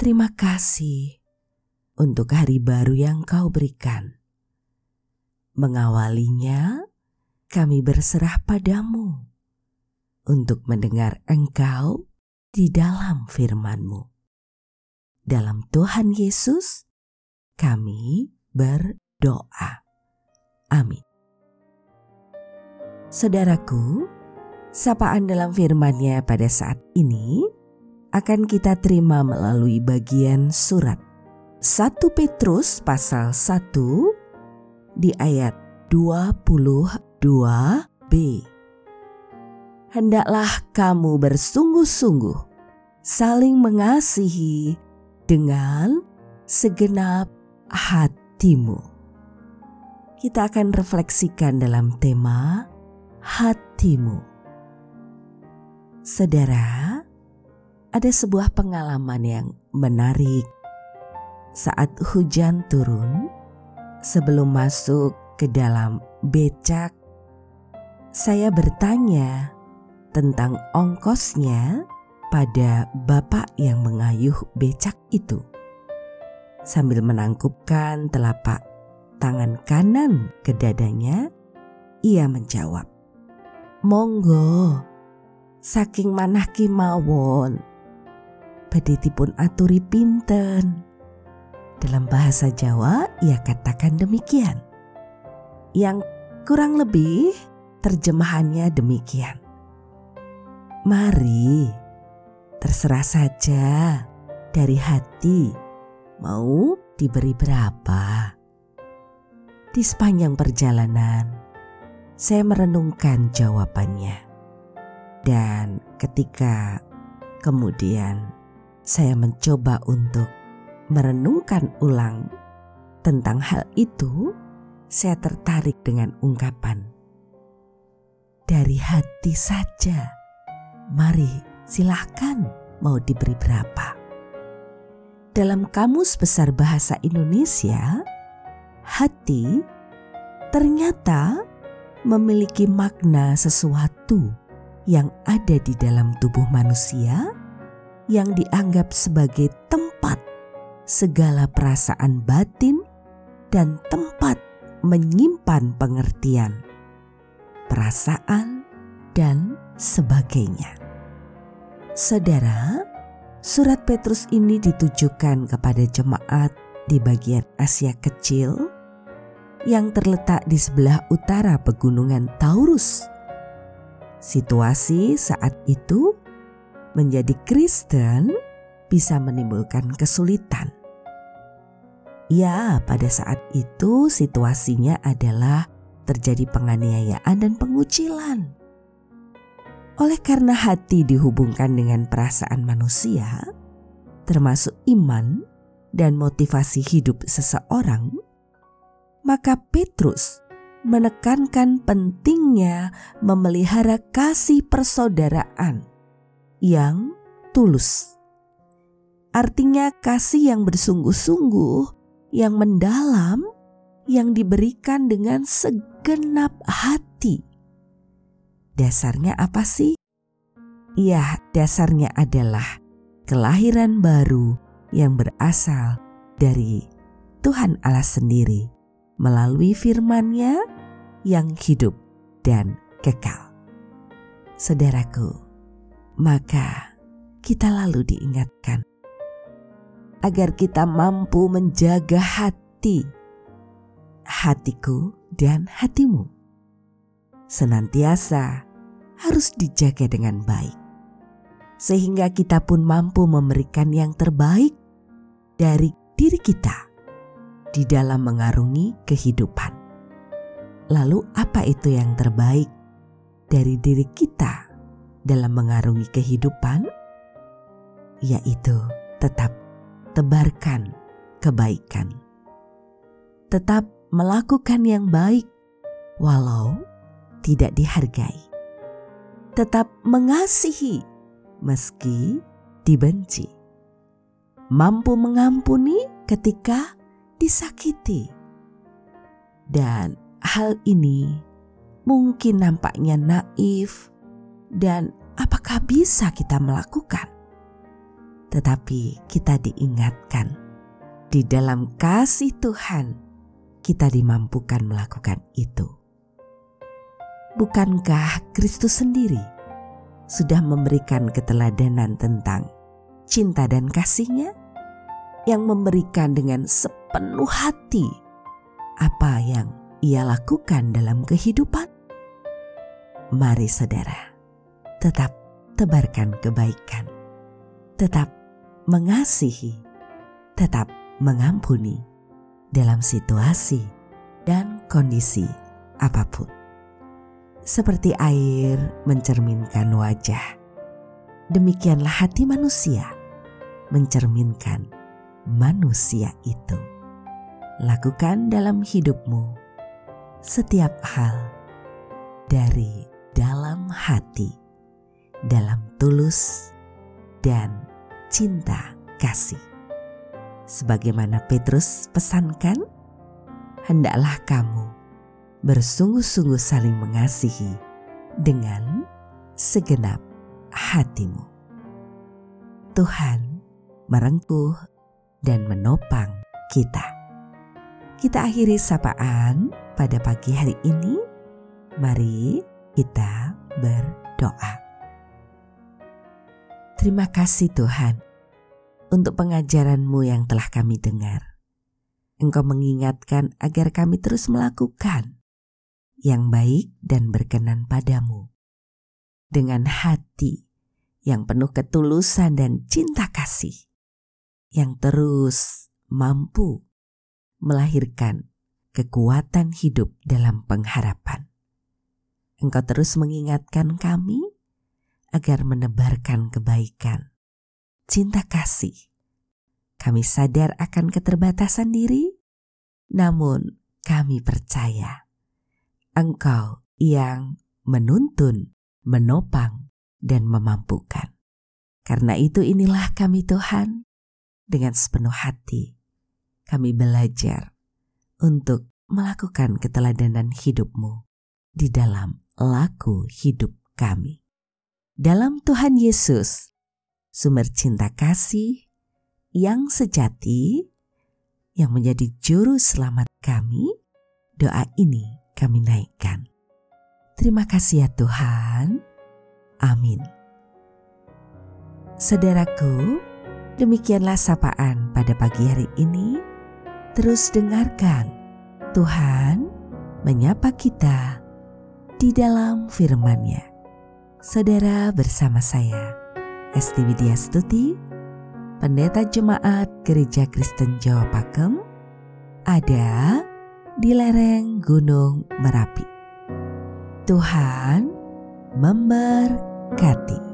terima kasih untuk hari baru yang Kau berikan. Mengawalinya, kami berserah padamu untuk mendengar Engkau di dalam firman-Mu. Dalam Tuhan Yesus, kami berdoa. Amin. Saudaraku, sapaan dalam firman-Nya pada saat ini akan kita terima melalui bagian surat 1 Petrus pasal 1 di ayat 22b. Hendaklah kamu bersungguh-sungguh saling mengasihi dengan segenap hatimu. Kita akan refleksikan dalam tema hatimu. Saudara, ada sebuah pengalaman yang menarik saat hujan turun, sebelum masuk ke dalam becak, saya bertanya tentang ongkosnya pada bapak yang mengayuh becak itu. Sambil menangkupkan telapak tangan kanan ke dadanya, ia menjawab, "Monggo, saking manah kimawon, baditipun aturi pinten." Dalam bahasa Jawa, ia katakan demikian. Yang kurang lebih terjemahannya demikian. Mari, terserah saja dari hati mau diberi berapa. Di sepanjang perjalanan, saya merenungkan jawabannya. Dan ketika kemudian saya mencoba untuk merenungkan ulang tentang hal itu, saya tertarik dengan ungkapan dari hati saja. Mari silahkan mau diberi berapa. Dalam Kamus Besar Bahasa Indonesia, hati ternyata memiliki makna sesuatu yang ada di dalam tubuh manusia yang dianggap sebagai tempat segala perasaan batin dan tempat menyimpan pengertian, perasaan, dan sebagainya. Saudara, surat Petrus ini ditujukan kepada jemaat di bagian Asia Kecil yang terletak di sebelah utara pegunungan Taurus. Situasi saat itu menjadi Kristen bisa menimbulkan kesulitan. Ya, pada saat itu situasinya adalah terjadi penganiayaan dan pengucilan. Oleh karena hati dihubungkan dengan perasaan manusia, termasuk iman dan motivasi hidup seseorang, maka Petrus menekankan pentingnya memelihara kasih persaudaraan yang tulus. Artinya kasih yang bersungguh-sungguh yang mendalam yang diberikan dengan segenap hati. Dasarnya apa sih? Ya, dasarnya adalah kelahiran baru yang berasal dari Tuhan Allah sendiri melalui firman-Nya yang hidup dan kekal. Saudaraku, maka kita lalu diingatkan agar kita mampu menjaga hati, hatiku, dan hatimu. Senantiasa harus dijaga dengan baik, sehingga kita pun mampu memberikan yang terbaik dari diri kita di dalam mengarungi kehidupan. Lalu, apa itu yang terbaik dari diri kita dalam mengarungi kehidupan? Yaitu tetap tebarkan kebaikan. Tetap melakukan yang baik walau tidak dihargai. Tetap mengasihi meski dibenci. Mampu mengampuni ketika disakiti. Dan hal ini mungkin nampaknya naif dan apakah bisa kita melakukan? Tetapi kita diingatkan di dalam kasih Tuhan kita dimampukan melakukan itu. Bukankah Kristus sendiri sudah memberikan keteladanan tentang cinta dan kasihnya yang memberikan dengan sepenuh hati apa yang ia lakukan dalam kehidupan? Mari saudara, tetap tebarkan kebaikan, tetap mengasihi, tetap mengampuni dalam situasi dan kondisi apa pun. Seperti air mencerminkan wajah, demikianlah hati manusia mencerminkan manusia itu. Lakukan dalam hidupmu setiap hal dari dalam hati, dalam tulus dan cinta kasih sebagaimana Petrus pesankan, hendaklah kamu bersungguh-sungguh saling mengasihi dengan segenap hatimu. Tuhan merengkuh dan menopang kita. Kita akhiri sapaan pada pagi hari ini. Mari kita berdoa. Terima kasih Tuhan untuk pengajaranmu yang telah kami dengar. Engkau mengingatkan agar kami terus melakukan yang baik dan berkenan padamu. Dengan hati yang penuh ketulusan dan cinta kasih. Yang terus mampu melahirkan kekuatan hidup dalam pengharapan. Engkau terus mengingatkan kami agar menebarkan kebaikan, cinta kasih, kami sadar akan keterbatasan diri, namun kami percaya Engkau yang menuntun, menopang, dan memampukan. Karena itu inilah kami Tuhan, dengan sepenuh hati kami belajar untuk melakukan keteladanan hidupmu di dalam laku hidup kami. Dalam Tuhan Yesus, sumber cinta kasih, yang sejati yang menjadi juru selamat kami, doa ini kami naikkan. Terima kasih ya Tuhan. Amin. Saudaraku, demikianlah sapaan pada pagi hari ini. Terus dengarkan Tuhan menyapa kita di dalam firman-Nya. Saudara bersama saya, Esti Widya Stuti, pendeta jemaat Gereja Kristen Jawa Pakem ada di lereng Gunung Merapi. Tuhan memberkati.